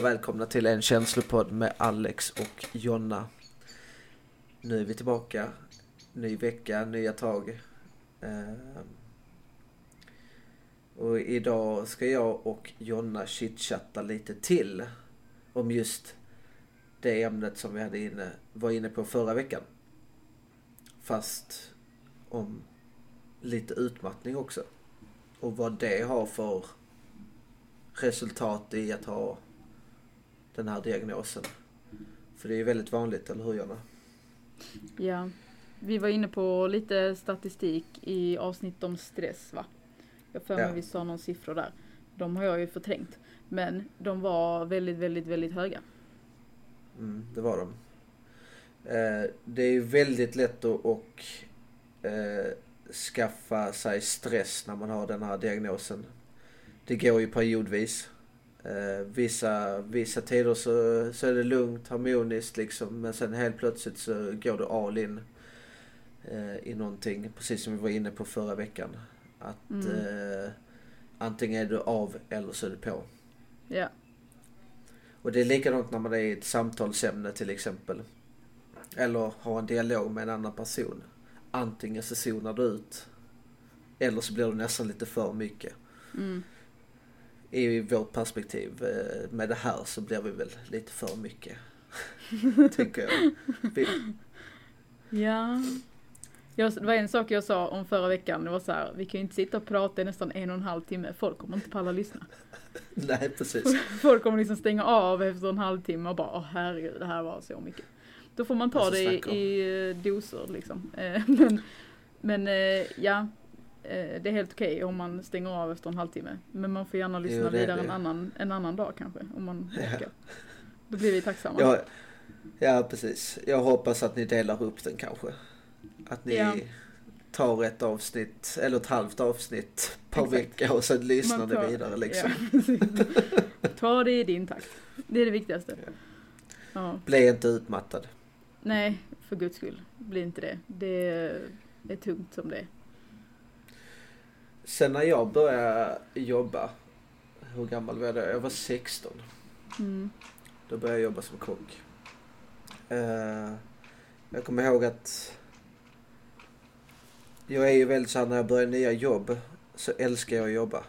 Och välkomna till en känslopodd med Alex och Jonna. Nu är vi tillbaka. Ny vecka, nya tag. Eh, och idag ska jag och Jonna chitchatta lite till om just det ämnet som vi hade inne, var inne på förra veckan. Fast om lite utmattning också. Och vad det har för resultat i att ha den här diagnosen. För det är ju väldigt vanligt, eller hur Jonna? Ja, vi var inne på lite statistik i avsnitt om stress va? Jag för mig Ja. vi sa någon siffror där. De har jag ju förträngt. Men de var väldigt, väldigt, väldigt höga. Mm, det var de. Eh, det är ju väldigt lätt att och, eh, skaffa sig stress när man har den här diagnosen. Det går ju periodvis. Eh, vissa, vissa tider så, så är det lugnt, harmoniskt liksom. Men sen helt plötsligt så går du all in eh, i någonting. Precis som vi var inne på förra veckan. Att Mm. eh, antingen är du av eller så är du på. Ja, Och det är likadant när man är i ett samtalsämne till exempel. Eller har en dialog med en annan person. Antingen så zonar du ut. Eller så blir det nästan lite för mycket. mm. I vårt perspektiv eh, med det här så blir vi väl lite för mycket. Tycker jag. Vi, ja. Jag, det var en sak jag sa om förra veckan. Det var så här, vi kan ju inte sitta och prata i nästan en och en halv timme. Folk kommer inte palla lyssna. nej precis. Folk kommer liksom stänga av efter en halvtimme och bara, åh herregud, det här var så mycket. Då får man ta Alltså, det i, i eh, doser liksom. Eh, Men, men ja, det är helt okej om man stänger av efter en halvtimme. Men man får gärna lyssna Jo, det vidare det. en annan, en annan dag kanske, om man Ja. orkar. Då blir vi tacksamma. Ja, ja precis. Jag hoppas att ni delar upp den kanske. Att ni Ja. tar ett avsnitt eller ett halvt avsnitt per Exakt. vecka och sen lyssnar ni vidare liksom. Ja. Ta det i din takt. Det är det viktigaste. Ja. Ja. Bli inte utmattad. Nej, för guds skull. Bli inte det. Det är tungt som det är. Sen när jag började jobba, hur gammal var jag då? Jag var 16. Mm. Då började jag jobba som kock. Eh, jag kommer ihåg att jag är ju väldigt såhär när jag börjar nya jobb så älskar jag att jobba.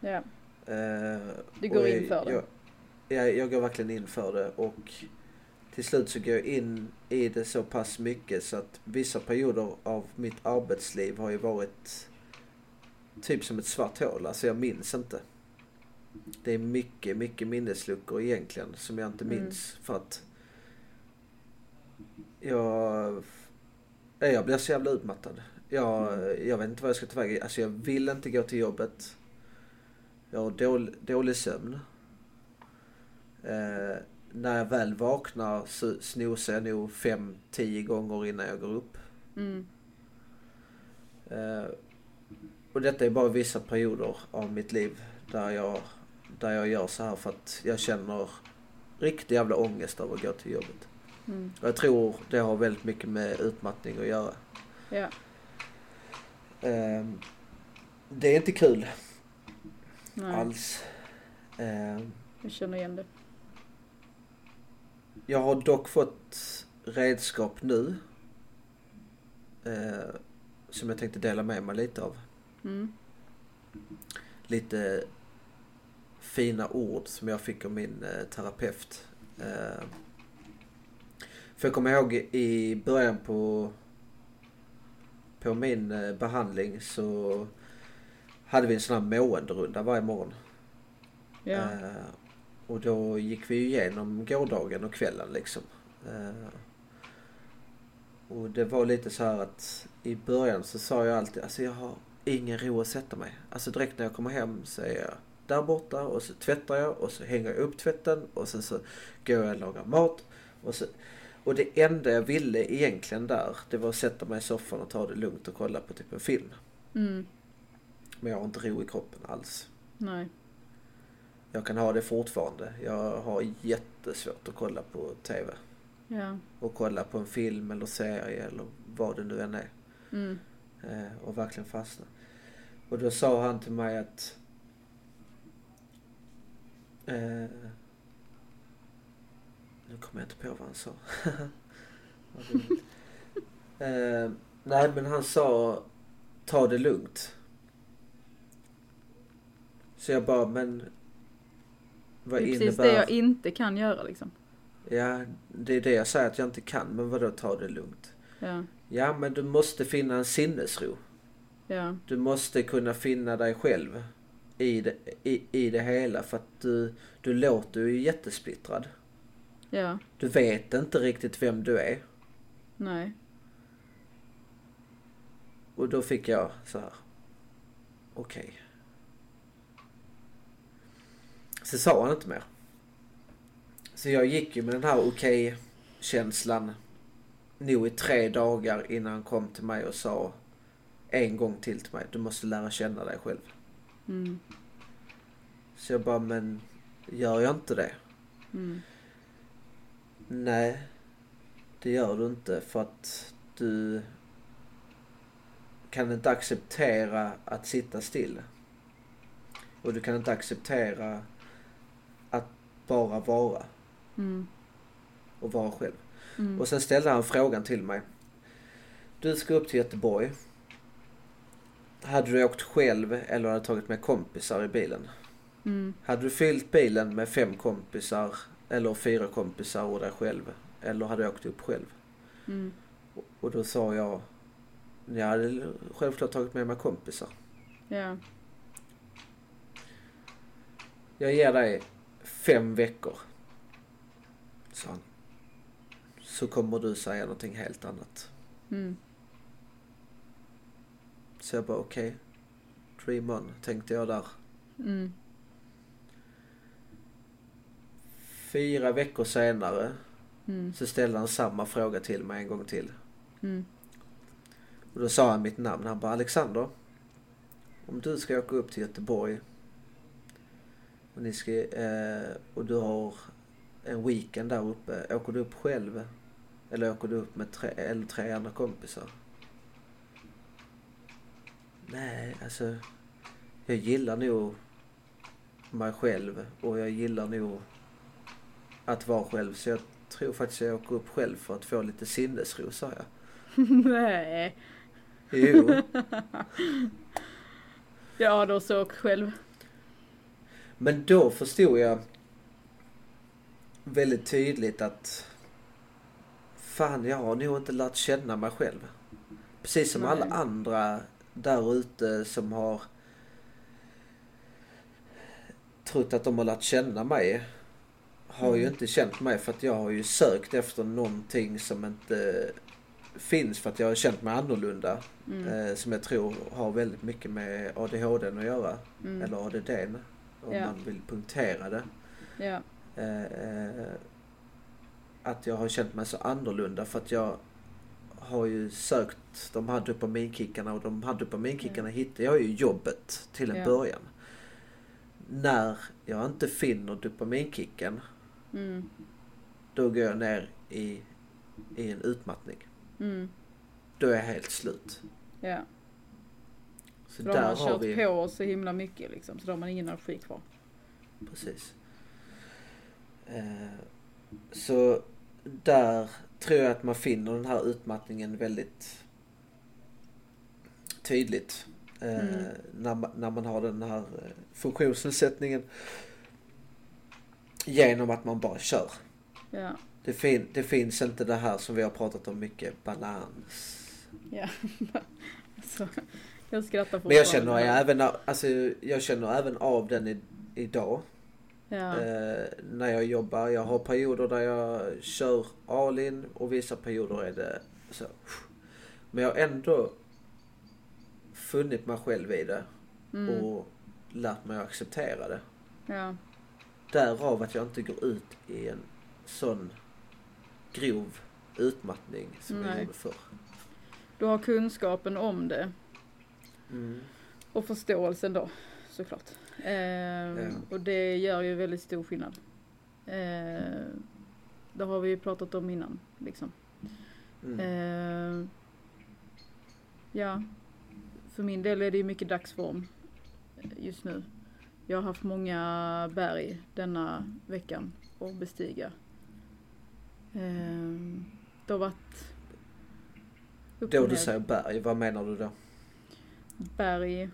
Ja. Eh, Du går in för det. Jag, jag, jag går verkligen in för det och till slut så går jag in i det så pass mycket så att vissa perioder av mitt arbetsliv har ju varit typ som ett svart hål. Alltså jag minns inte. Det är mycket, mycket minnesluckor egentligen som jag inte Mm. minns för att jag, nej, jag blir så jävla utmattad. Jag, jag vet inte vad jag ska ta vägen. Alltså jag vill inte gå till jobbet. Jag har dålig, dålig sömn. Eh, när jag väl vaknar så snosar jag nog fem, tio gånger innan jag går upp. Mm. Eh, och detta är bara vissa perioder av mitt liv där jag, där jag gör så här för att jag känner riktig jävla ångest av att gå till jobbet. Mm. Och jag tror det har väldigt mycket med utmattning att göra. Ja. Eh, det är inte kul Nej, alls. Eh, jag känner igen det. Jag har dock fått redskap nu. Eh, som jag tänkte dela med mig lite av. Mm. Lite fina ord som jag fick av min eh, terapeut. Eh, för jag kommer ihåg i början på, på min eh, behandling så hade vi en sån här måenderunda varje morgon. Ja. Och då gick vi igenom gårdagen och kvällen liksom. Och det var lite så här att i början så sa jag alltid, alltså jag har ingen ro att sätta mig. Alltså direkt när jag kommer hem så är jag där borta och så tvättar jag och så hänger jag upp tvätten och sen så går jag och lagar mat. Och, så, och det enda jag ville egentligen där, det var att sätta mig i soffan och ta det lugnt och kolla på typ en film. Mm. Men jag har inte ro i kroppen alls. Nej. Jag kan ha det fortfarande. Jag har jättesvårt att kolla på TV. Ja. Och kolla på en film eller serie eller vad det nu än är. Mm. Eh, och verkligen fastna. Och då sa han till mig att Eh, nu kommer jag inte på vad han sa. Eh, nej men han sa ta det lugnt. Så jag bara men vad det är innebär... precis det jag inte kan göra liksom. Ja det är det jag säger att jag inte kan men vadå ta det lugnt? Ja, Ja men du måste finna en sinnesro. ja, Du måste kunna finna dig själv i det, i, i det hela för att du, du låter ju jättesplittrad. ja, Du vet inte riktigt vem du är. nej. Och då fick jag så här. Okej. Så sa han inte mer. Så jag gick ju med den här okej-känslan nog i tre dagar innan han kom till mig och sa en gång till till mig. Du måste lära känna dig själv. Mm, Så jag bara, men gör jag inte det? mm, Nej, det gör du inte för att du kan inte acceptera att sitta still. Och du kan inte acceptera att bara vara mm, och vara själv. Mm. Och sen ställde han frågan till mig. Du ska upp till Göteborg. Hade du åkt själv eller hade tagit med kompisar i bilen? Mm, Hade du fyllt bilen med fem kompisar eller fyra kompisar och dig själv? Eller hade du åkt upp själv? mm, Och- Och då sa jag, jag hade självklart tagit med mig kompisar. ja, Jag ger dig fem veckor, sa han. Så kommer du säga någonting helt annat. mm, Så jag bara okej, dream on, tänkte jag där. mm, Fyra veckor senare mm, så ställde han samma fråga till mig en gång till. mm, Och då sa han mitt namn. Han bara Alexander. Om du ska åka upp till Göteborg. Och, ni ska, eh, och du har en weekend där uppe. Åker du upp själv? Eller åker du upp med tre, eller tre andra kompisar? Nej, alltså. Jag gillar nog mig själv. Och jag gillar nog att vara själv. Så jag tror faktiskt jag åker upp själv för att få lite sinnesro, sa jag. nej. Jo. Ja, då så åk själv. Men då förstod jag väldigt tydligt att fan, jag har nog inte lärt känna mig själv. Precis som Nej. alla andra där ute som har trott att de har lärt känna mig har ju Mm. inte känt mig för att jag har ju sökt efter någonting som inte finns för att jag har känt mig annorlunda. Mm, Eh, som jag tror har väldigt mycket med ADHD att göra. mm, Eller ADD om Ja. man vill punktera det. ja, Eh, eh, att jag har känt mig så annorlunda för att jag har ju sökt de här dopaminkickarna och de här dopaminkickarna hittade jag ju jobbet till en Ja. början. När jag inte finner dopaminkicken mm, då går jag ner i, i en utmattning. mm, Då är jag helt slut. ja. Så För de där har har kört vi... på så himla mycket liksom, så då har man ingen energi kvar. Precis. Eh, så där tror jag att man finner den här utmattningen väldigt tydligt. Eh, Mm. när, man, när man har den här eh, funktionsnedsättningen. Genom att man bara kör. Ja, Det, fin, det finns inte det här som vi har pratat om mycket, balans. ja. alltså, jag skrattar Men jag fortfarande. känner, även, alltså, jag känner även av den i, idag. Ja, Eh, när jag jobbar. Jag har perioder där jag kör all in och vissa perioder är det så. Men jag har ändå funnit mig själv i det mm, och lärt mig att acceptera det. ja, Därav att jag inte går ut i en sån grov utmattning som jag Nej. gjorde förr. du har kunskapen om det Mm. och förståelsen då, såklart. Ehm, Ja. Och det gör ju väldigt stor skillnad. Ehm, det har vi ju pratat om innan, liksom. Mm. Ehm, ja, för min del är det ju mycket dagsform just nu. Jag har haft många berg denna veckan att bestiga. Ehm, det har varit Då du säger berg, vad menar du då? berg,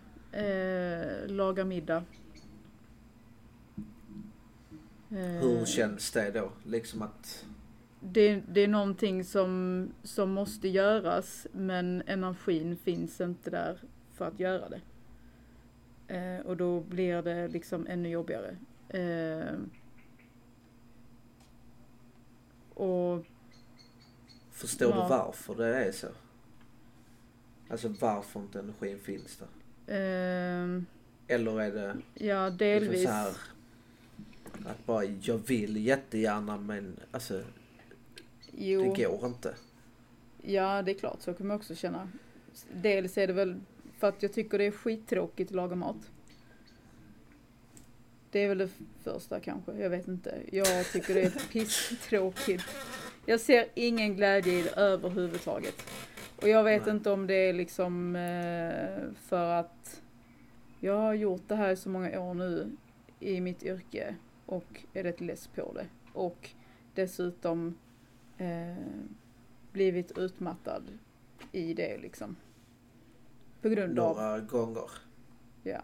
eh, laga middag. Eh, Hur känns det då? Liksom att... det, det är någonting som, som måste göras men energin finns inte där för att göra det. Eh, och då blir det liksom ännu jobbigare. Eh, och Förstår Ja. du varför det är så? Alltså varför inte energin finns där? Eh, Eller är det ja, liksom delvis. så här att bara jag vill jättegärna men alltså Jo. det går inte. Ja, det är klart, så kan man också känna. Dels är det väl för att jag tycker det är skittråkigt att laga mat. Det är väl det första kanske, jag vet inte. Jag tycker det är pisstråkigt. Jag ser ingen glädje i det överhuvudtaget. Och jag vet Nej. inte om det är liksom eh, för att jag har gjort det här i så många år nu i mitt yrke och är rätt less på det. Och dessutom eh, blivit utmattad i det liksom. På grund av, Några gånger. ja,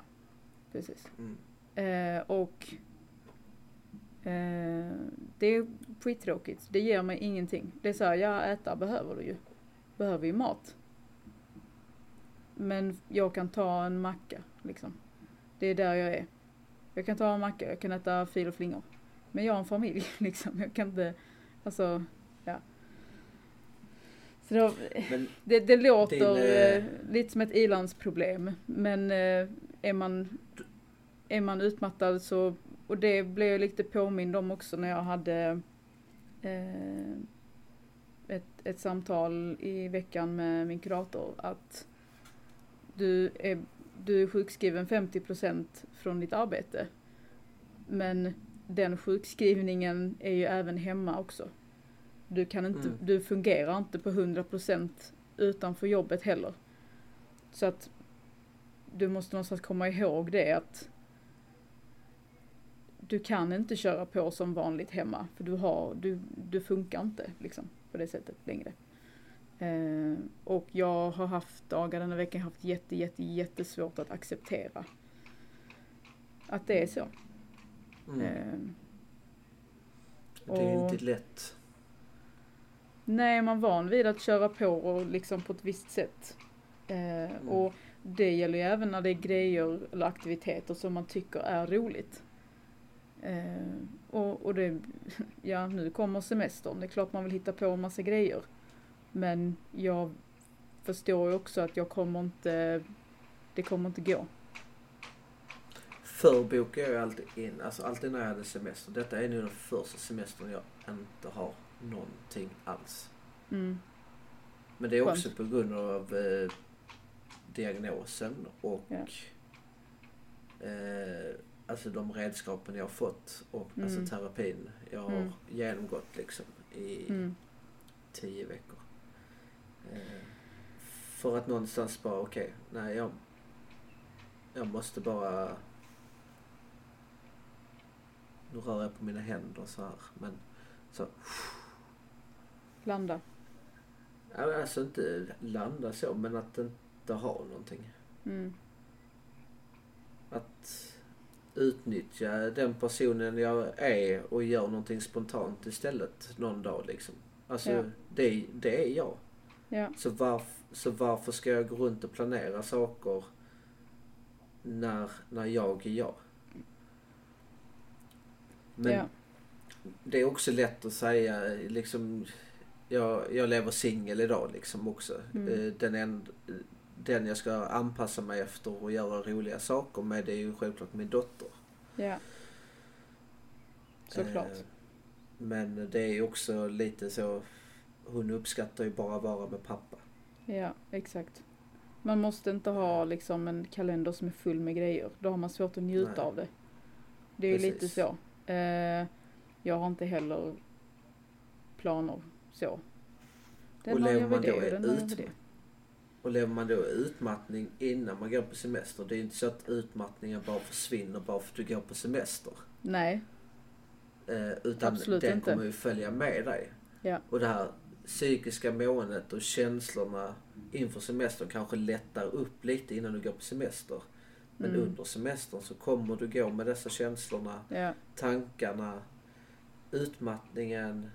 precis. Mm. Eh, och eh, det är skittråkigt. Det ger mig ingenting. Det är så här, ja äta behöver du ju. Behöver ju mat. Men jag kan ta en macka liksom. Det är där jag är. Jag kan ta en macka, jag kan äta fil och flingor. Men jag har en familj liksom. Jag kan inte, alltså, ja. Så då, det, det låter Din, eh, eh, lite som ett ilandsproblem. Men eh, är, man, är man utmattad så, och det blev jag lite påmind om också när jag hade eh, ett, ett samtal i veckan med min kurator. Att du är, du är sjukskriven 50% från ditt arbete. Men den sjukskrivningen är ju även hemma också. Du, kan inte, Mm. du fungerar inte på 100% utanför jobbet heller. Så att du måste någonstans komma ihåg det att du kan inte köra på som vanligt hemma för du, har, du, du funkar inte liksom på det sättet längre. Eh, och jag har haft dagar den här veckan haft jätte, jätte, jättesvårt att acceptera att det är så. mm, Eh, det är inte lätt. Nej, är man van vid att köra på och liksom på ett visst sätt. Eh, Och det gäller ju även när det är grejer eller aktiviteter som man tycker är roligt. Eh, och, och det, ja nu kommer semestern, det är klart man vill hitta på en massa grejer. Men jag förstår ju också att jag kommer inte, det kommer inte gå. Förr bokade jag alltid in, alltså alltid när jag hade semester. Detta är nu den första semestern jag inte har någonting alls. Mm, Men det är Skönt. också på grund av eh, diagnosen och Ja. eh, alltså de redskapen jag har fått och Mm. alltså terapin jag har Mm. genomgått liksom i mm, tio veckor. Eh, för att någonstans bara, okej, nej jag, jag måste bara nu rör jag på mina händer så här men så landa. Alltså inte landa så, men att inte ha någonting. Mm, Att utnyttja den personen jag är och göra någonting spontant istället någon dag liksom. Alltså Ja. det, det är jag. ja, Så, varf, så varför ska jag gå runt och planera saker när, när jag är jag? Men ja, det är också lätt att säga liksom jag, jag lever singel idag liksom också. Mm. Eh, Den, en, den jag ska anpassa mig efter och göra roliga saker med det är ju självklart min dotter. ja. Såklart. Eh, Men det är ju också lite så, hon uppskattar ju bara att vara med pappa. Ja, exakt. Man måste inte ha liksom en kalender som är full med grejer. Då har man svårt att njuta Nej. av det. Det är ju lite så. Eh, jag har inte heller planer så. Den Och lever man då det jag ut-. Och lever man då utmattning innan man går på semester. Det är inte så att utmattningen bara försvinner bara för att du går på semester. Nej, Eh, utan Absolut den inte. kommer ju följa med dig. Ja. Och det här psykiska måendet och känslorna inför semestern kanske lättar upp lite innan du går på semester. Men Mm. under semestern så kommer du gå med dessa känslorna, ja, tankarna, utmattningen.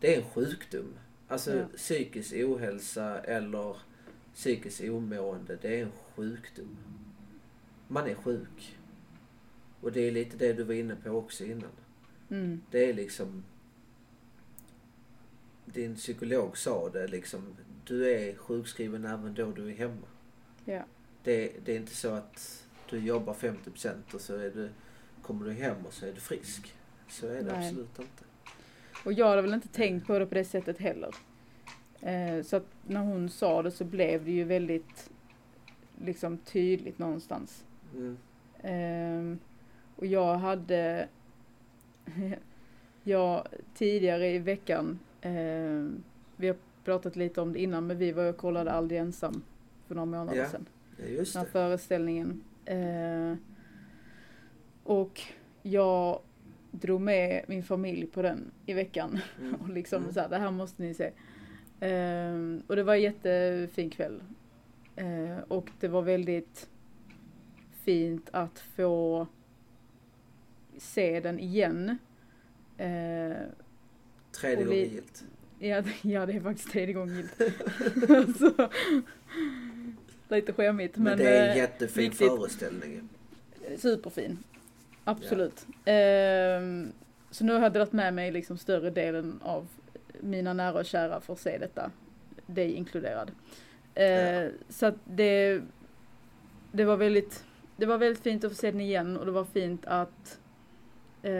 Det är en sjukdom. Alltså Ja. psykisk ohälsa eller psykiskt omående, det är en sjukdom. Man är sjuk. Och det är lite det du var inne på också innan. mm, Det är liksom... Din psykolog sa det liksom. Du är sjukskriven även då du är hemma. ja, Det, det är inte så att du jobbar 50% och så är du, kommer du hem och så är du frisk. Så är det Nej. absolut inte. Och jag hade väl inte tänkt på det på det sättet heller. Eh, så att när hon sa det så blev det ju väldigt liksom tydligt någonstans. Mm. Ehm, och jag hade, jag tidigare i veckan, ehm, vi har pratat lite om det innan, men vi var och kollade Aldrig ensam för några månader Ja. sedan. Ja, just Den här föreställningen. Eh, och jag drog med min familj på den i veckan. Mm. Och liksom Mm. så här, det här måste ni se. Ehm, och det var en jättefin kväll. Eh, och det var väldigt fint att få se den igen. Eh, Tredje gången gillt. ja, ja, det är faktiskt tredje gången gillt. så, lite skämmigt. Men, Men, det är eh, en jättefin viktigt. föreställning. Superfin. Absolut. Ehm, så nu har jag dragit med mig liksom större delen av mina nära och kära att se detta. Dig inkluderad. Eh, Ja. Så att det, det var väldigt det var väldigt fint att få se den igen och det var fint att eh,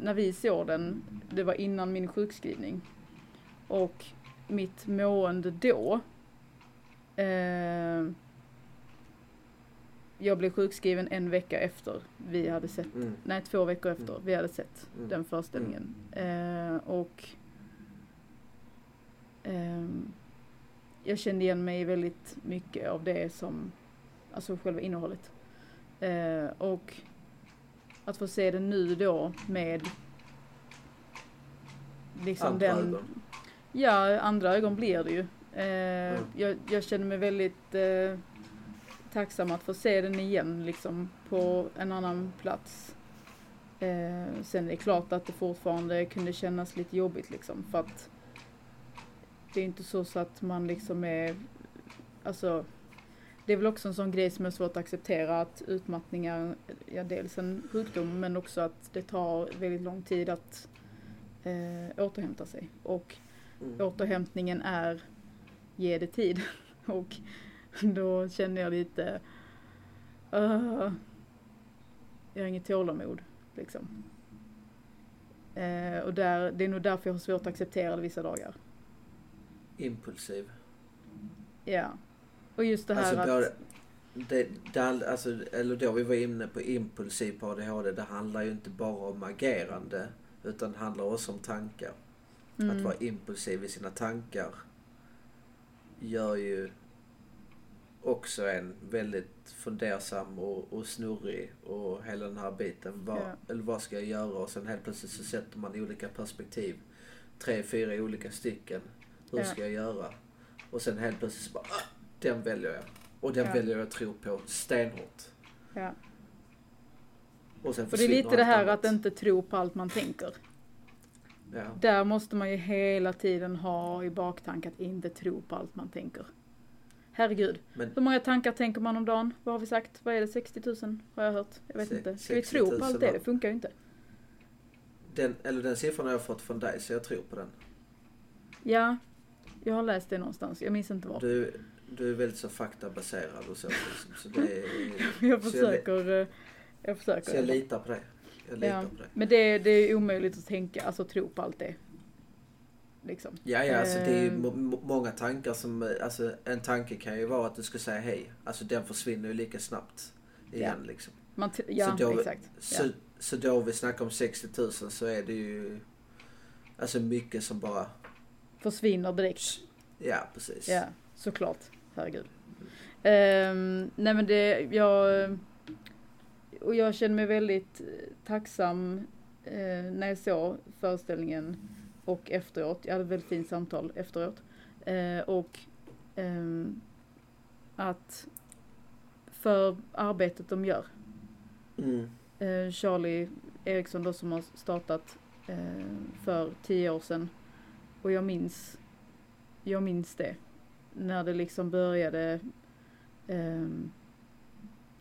när vi såg den, det var innan min sjukskrivning. Och mitt mående då eh, jag blev sjukskriven en vecka efter vi hade sett, Mm. nej två veckor efter Mm. vi hade sett Mm. den föreställningen. Eh, och jag kände igen mig i väldigt mycket av det som, alltså själva innehållet. Eh, och att få se den nu då med liksom Andra den, ögon. Ja, andra ögon blir det ju. Eh, Mm. jag, jag känner mig väldigt eh, tacksam att få se den igen liksom på en annan plats. Eh, sen är det klart att det fortfarande kunde kännas lite jobbigt liksom för att det är inte så, så att man liksom är, alltså det är väl också en sån grej som är svårt att acceptera att utmattning är ja, dels en sjukdom men också att det tar väldigt lång tid att eh, återhämta sig. Och Mm. återhämtningen är ge det tid. Och då känner jag lite, uh, jag har inget tålamod liksom. Eh, och där, det är nog därför jag har svårt att acceptera det vissa dagar. Impulsiv. Ja. Och just det här Alltså, att, både, det, det, alltså, eller då vi var inne på impulsiv på ADHD. Det handlar ju inte bara om agerande. Utan det handlar också om tankar. Att mm, vara impulsiv i sina tankar gör ju också en väldigt fundersam och, och snurrig och hela den här biten. Vad, Ja. Eller vad ska jag göra? Och sen helt plötsligt så sätter man olika perspektiv. Tre, fyra olika stycken. Hur ska jag göra? Och sen helt plötsligt så bara, ah, den väljer jag. Och den väljer jag att tro på stenhårt. Och sen För det är lite det här annat. att inte tro på allt man tänker. Ja. Där måste man ju hela tiden ha i baktanke att inte tro på allt man tänker. Herregud. Men Hur många tankar tänker man om dagen? Vad har vi sagt? Vad är det? 60 000 har jag hört. Jag vet inte. Ska vi 60 tro 000 på allt det? Det funkar ju inte. den, eller den siffran har jag fått från dig så jag tror på den. Ja, jag har läst det någonstans. Jag minns inte var. Du, du är väldigt så faktabaserad och så. Liksom. Så, det är, Jag så försöker. eh, Jag försöker. så jag litar på dig. Jag litar Ja. på dig. Men det, det är omöjligt att tänka, alltså tro på allt det. Liksom. Ja, ja, alltså det är ju må- många tankar som, eh, alltså en tanke kan ju vara att du ska säga hej. Alltså den försvinner ju lika snabbt igen liksom. Man ja, Så då- exakt. Så, Ja. så då vi snackar om 60 000 så är det ju, alltså mycket som bara, Försvinner direkt. ja precis. Ja, såklart. herregud. Um, nej men det, jag, och jag känner mig väldigt tacksam uh, när jag såg föreställningen och efteråt. Jag hade ett väldigt fint samtal efteråt. Uh, och um, att för arbetet de gör. Mm. Uh, Charlie Eriksson då som har startat för tio år sedan. Och jag minns, jag minns det. När det liksom började eh,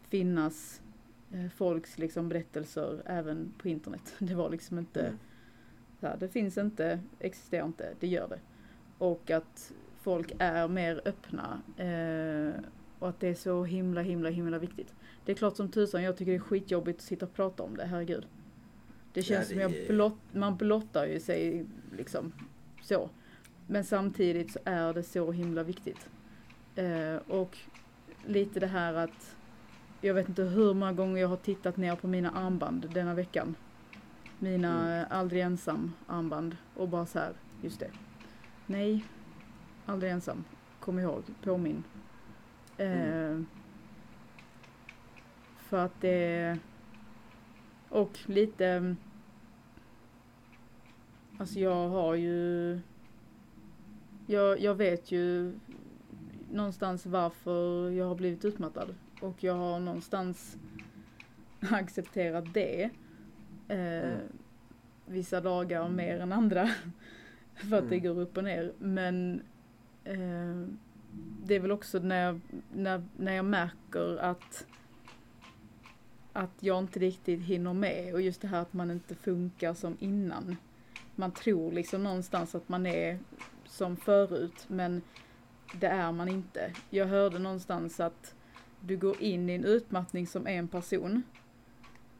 finnas eh, folks liksom berättelser även på internet. Det var liksom inte, mm. här, det finns inte, existerar inte, det gör det. Och att folk är mer öppna eh, och att det är så himla, himla, himla viktigt. Det är klart som tusan, jag tycker det är skitjobbigt att sitta och prata om det, herregud. Det känns ja, det... som jag blott, man blottar ju sig liksom så. Men samtidigt så är det så himla viktigt. Eh, och lite det här att jag vet inte hur många gånger jag har tittat ner på mina armband denna veckan. Mina mm. aldrig ensam armband och bara så här, just det. Nej, aldrig ensam. Kom ihåg, påminn. Mm. Eh, för att det och lite Alltså jag har ju jag, jag vet ju någonstans varför jag har blivit utmattad. Och jag har någonstans accepterat det. Eh, mm. Vissa dagar mer än andra. för att mm. det går upp och ner. Men eh, det är väl också när jag, när, när jag märker att att jag inte riktigt hinner med och just det här att man inte funkar som innan. Man tror liksom någonstans att man är som förut men det är man inte. Jag hörde någonstans att du går in i en utmattning som en person.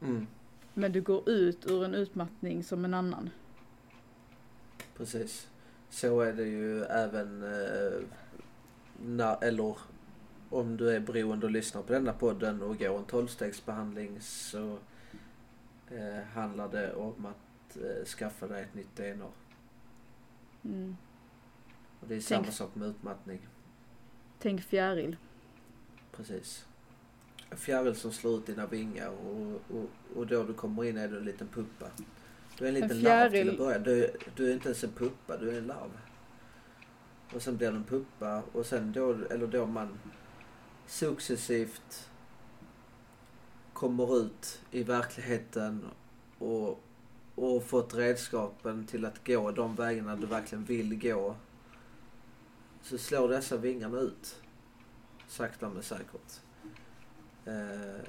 Mm. Men du går ut ur en utmattning som en annan. Precis. Så är det ju även eh, när, eller om du är beroende och lyssnar på denna podden och går en tolvstegsbehandling så eh, handlar det om att eh, skaffa dig ett nytt DNA. Mm. Och det är Tänk... samma sak med utmattning. Tänk fjäril. Precis. En fjäril som slår ut dina vingar och, och, och då du kommer in är du en liten puppa. Du är en liten en larv till att börja. Du, du är inte ens en puppa, du är en larv. Och sen blir du en puppa och sen då, eller då man successivt kommer ut i verkligheten och, och fått redskapen till att gå de vägarna du verkligen vill gå så slår dessa vingarna ut. Sakta men säkert. Eh,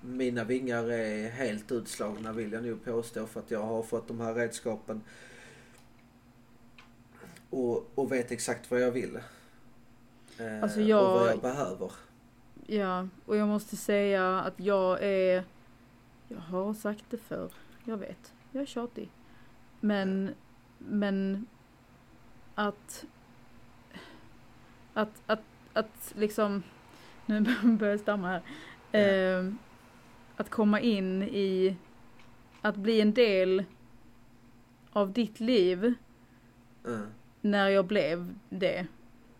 mina vingar är helt utslagna vill jag nog påstå för att jag har fått de här redskapen och, och vet exakt vad jag vill. Eh, alltså jag, och vad jag behöver. Ja, och jag måste säga att jag är, jag har sagt det förr, jag vet, jag är tjatig. Men, men att att, att, att liksom, nu börjar jag stamma här. Eh, att komma in i, att bli en del av ditt liv. Mm. När jag blev det.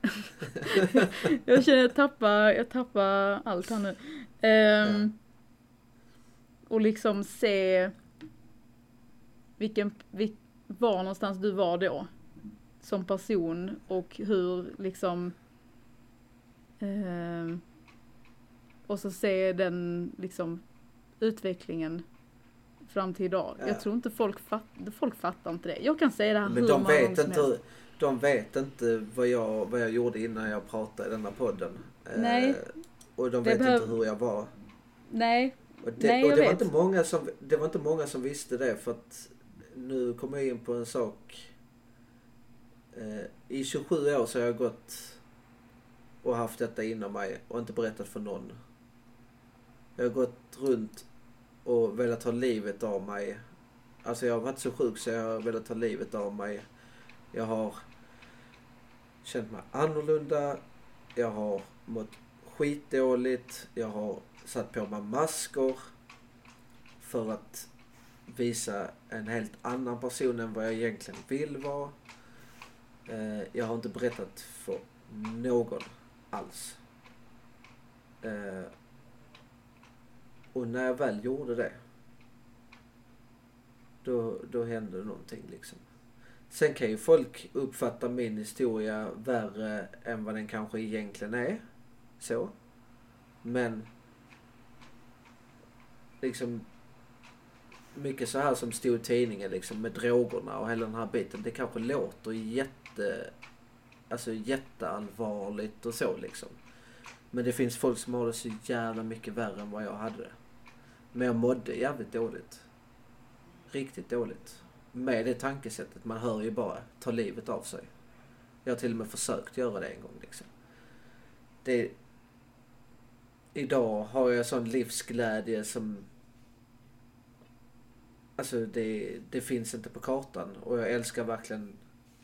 jag känner jag tappar, jag tappar allt här nu. Eh, mm. Och liksom se vilken, vil, var någonstans du var då. Som person och hur liksom Eh, och så se den liksom utvecklingen fram till idag. Ja. Jag tror inte folk, fatt, folk fattar inte det. Jag kan säga det här Men hur de vet inte, de vet inte vad jag, vad jag gjorde innan jag pratade i denna podden. Eh, Nej. Eh, och de vet behöv... inte hur jag var. Nej. Och det, Nej, och det var inte många som, det var inte många som visste det för att nu kommer jag in på en sak. Eh, I 27 år så har jag gått och haft detta inom mig och inte berättat för någon. Jag har gått runt och velat ta livet av mig. Alltså jag har varit så sjuk så jag har velat ta livet av mig. Jag har känt mig annorlunda. Jag har mått skitdåligt. Jag har satt på mig masker för att visa en helt annan person än vad jag egentligen vill vara. Eh, jag har inte berättat för någon alls. Eh, och när jag väl gjorde det. Då, då hände någonting liksom. Sen kan ju folk uppfatta min historia värre än vad den kanske egentligen är. Så. Men liksom mycket så här som stod i tidningen liksom med drogerna och hela den här biten. Det kanske låter jätte, alltså jätteallvarligt och så liksom. Men det finns folk som har det så jävla mycket värre än vad jag hade det. Men jag mådde jävligt dåligt. Riktigt dåligt. Med det tankesättet. Man hör ju bara ta livet av sig. Jag har till och med försökt göra det en gång liksom. Det... Idag har jag sån livsglädje som... Alltså det, det finns inte på kartan. Och jag älskar verkligen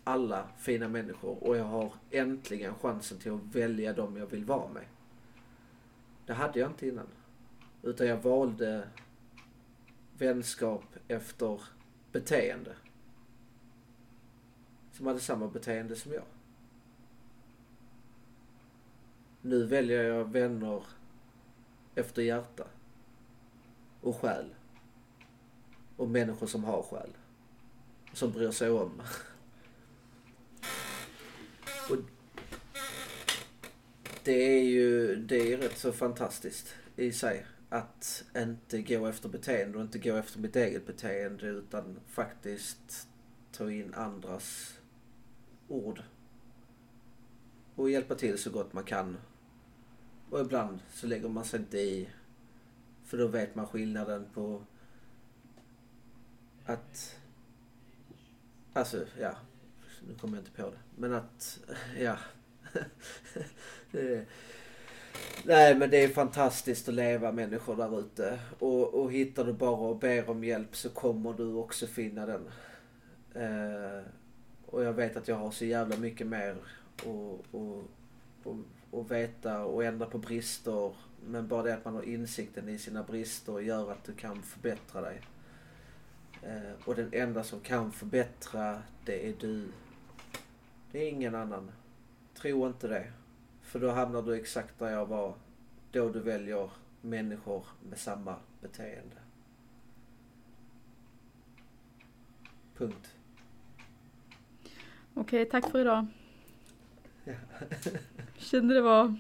alla fina människor. Och jag har äntligen chansen till att välja dem jag vill vara med. Det hade jag inte innan. Utan jag valde vänskap efter beteende. Som hade samma beteende som jag. Nu väljer jag vänner efter hjärta. Och själ. Och människor som har själ. Som bryr sig om. Och det är ju det är rätt så fantastiskt i sig. Att inte gå efter beteende och inte gå efter mitt eget beteende utan faktiskt ta in andras ord. Och hjälpa till så gott man kan. Och ibland så lägger man sig inte i. För då vet man skillnaden på att... Alltså, ja. Nu kommer jag inte på det. Men att, ja. det, nej men det är fantastiskt att leva människor där ute. Och, och hittar du bara och ber om hjälp så kommer du också finna den. Eh, och jag vet att jag har så jävla mycket mer att och, och, och veta och ändra på brister. Men bara det att man har insikten i sina brister gör att du kan förbättra dig. Eh, och den enda som kan förbättra, det är du. Det är ingen annan. Tro inte det. För då hamnar du exakt där jag var. Då du väljer människor med samma beteende. Punkt. Okej, tack för idag. Ja. Kände det var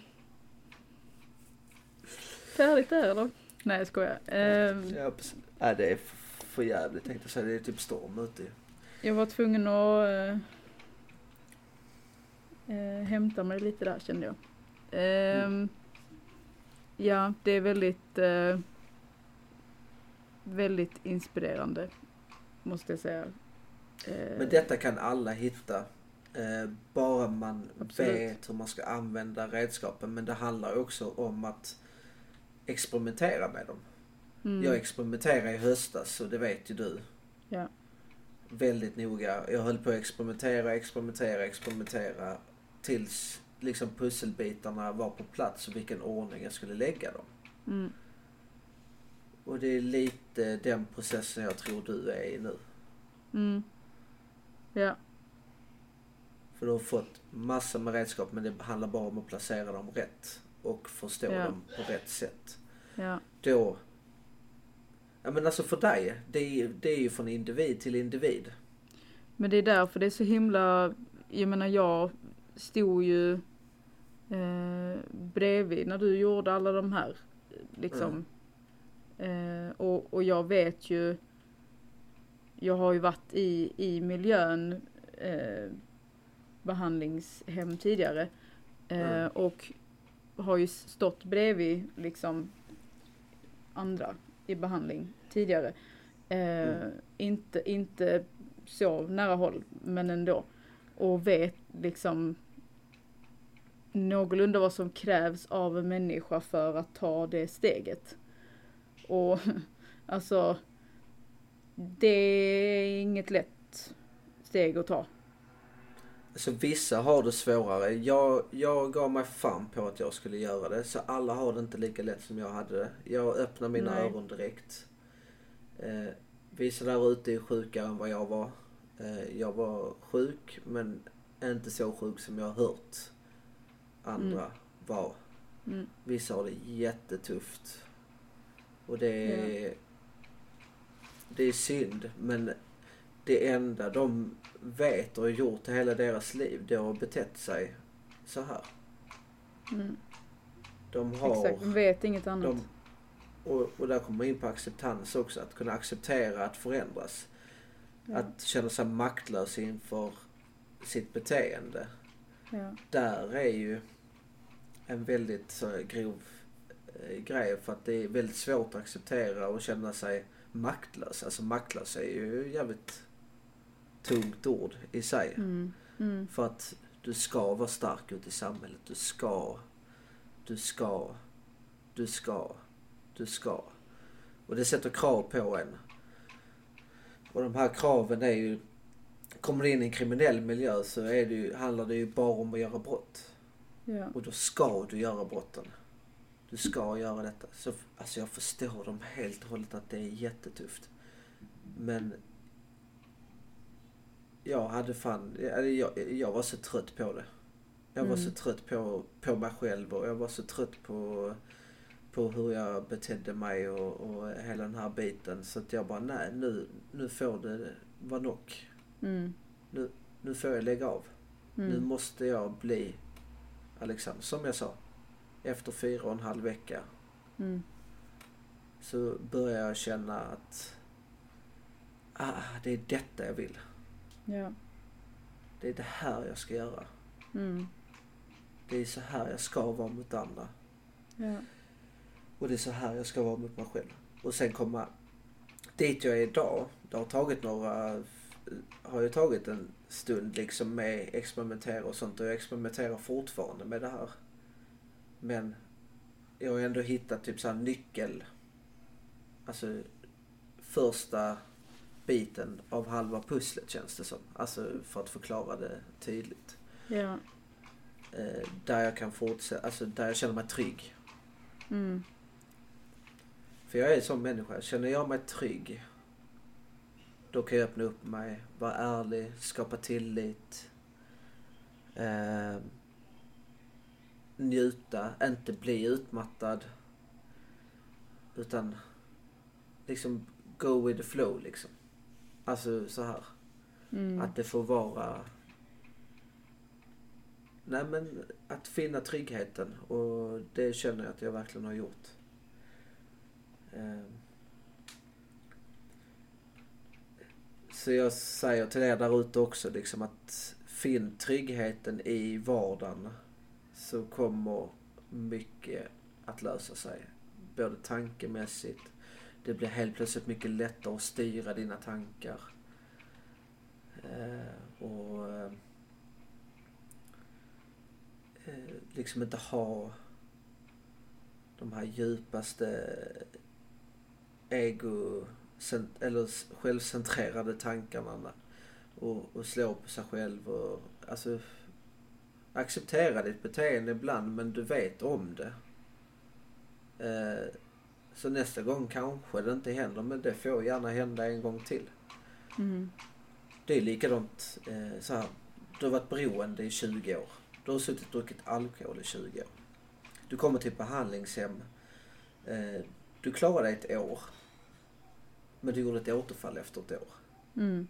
färdigt där eller? Nej jag skojar. Ehm, Ja, precis. Nej, det är för jävligt tänkte jag säga. Det är typ storm ute jag var tvungen att eh, eh, hämta mig lite där kände jag. Ehm, Ja, det är väldigt eh, väldigt inspirerande måste jag säga. Men detta kan alla hitta. Bara man Absolut. vet hur man ska använda redskapen. Men det handlar också om att experimentera med dem. Mm, Jag experimenterade i höstas och det vet ju du. Ja. Väldigt noga. Jag höll på att experimentera, experimentera, experimentera. Tills liksom pusselbitarna var på plats och vilken ordning jag skulle lägga dem. mm, Och det är lite den processen jag tror du är i nu. mm. Ja, För du har fått massor med redskap men det handlar bara om att placera dem rätt. Och förstå Ja. dem på rätt sätt. ja, Då... Ja men alltså för dig, det är, det är ju från individ till individ. Men det är därför det är så himla, jag menar jag stod ju eh, bredvid när du gjorde alla de här liksom. Eh, och, och jag vet ju, jag har ju varit i, i miljön eh, behandlingshem tidigare. Eh, Mm. Och har ju stått bredvid liksom andra i behandling tidigare. Eh, Mm. inte, inte så nära håll, men ändå. Och vet liksom någorlunda vad som krävs av en människa för att ta det steget. Och alltså, det är inget lätt steg att ta. Alltså vissa har det svårare. Jag, jag gav mig fan på att jag skulle göra det. Så alla har det inte lika lätt som jag hade det. Jag öppnade mina Nej. öron direkt. Eh, vissa där ute är sjukare än vad jag var. Eh, jag var sjuk men inte så sjuk som jag har hört andra vara. Mm. Vissa har det jättetufft. Och det är, det är synd men det enda de vet och har gjort hela deras liv det har betett sig så här. Mm. De har... Exakt, de vet inget annat. De, och, och där kommer man in på acceptans också. Att kunna acceptera att förändras. ja. Att känna sig maktlös inför sitt beteende. ja. Där är ju en väldigt så, grov eh, grej. För att det är väldigt svårt att acceptera och känna sig maktlös. Alltså maktlös är ju jävligt tungt ord i sig. Mm. Mm. För att du ska vara stark ute i samhället. Du ska. Du ska. Du ska. Du ska. Och det sätter krav på en. Och de här kraven är ju... Kommer du in i en kriminell miljö så är det ju, handlar det ju bara om att göra brott. ja. Och då ska du göra brotten. Du ska göra detta. Så, alltså jag förstår dem helt och hållet att det är jättetufft. Men jag hade fan, jag, jag, var så trött på det. Jag var Mm. så trött på, på mig själv och jag var så trött på, på hur jag betedde mig och, och hela den här biten. Så att jag bara, nej nu, nu får det vara nog. Mm. Nu får jag lägga av. Nu Mm. måste jag bli Alexander. Som jag sa. Efter fyra och en halv vecka Mm. så börjar jag känna att ah, det är detta jag vill. Ja. Det är det här jag ska göra. Mm. Det är så här jag ska vara mot andra. Ja. Och det är så här jag ska vara mot mig själv. Och sen komma dit jag är idag. Det har tagit några, har ju tagit en stund liksom med experimentera och sånt. Och jag experimenterar fortfarande med det här. Men jag har ändå hittat typ så nyckel. Alltså första biten av halva pusslet känns det som. Alltså för att förklara det tydligt. Ja. Eh, där jag kan fortsätta, alltså där jag känner mig trygg. Mm. För jag är en sån människa. Känner jag mig trygg. Då kan jag öppna upp mig, vara ärlig, skapa tillit. Eh, njuta, inte bli utmattad. Utan liksom go with the flow liksom. Alltså så här. Mm. Att det får vara... Nej men att finna tryggheten och det känner jag att jag verkligen har gjort. Ehm. Så jag säger till er där ute också liksom att finn tryggheten i vardagen så kommer mycket att lösa sig. Både tankemässigt, det blir helt plötsligt mycket lättare att styra dina tankar. Eh, och eh, eh liksom inte ha de här djupaste ego eller självcentrerade tankarna och, och slå på sig själv och alltså acceptera ditt beteende ibland men du vet om det. Eh, så nästa gång kanske det inte händer men det får gärna hända en gång till. Mm. Det är likadant eh, så här. Du har varit beroende i 20 år. Du har suttit och druckit alkohol i 20 år. Du kommer till ett behandlingshem. Eh, du klarar dig ett år. Men du gjorde ett återfall efter ett år. Mm.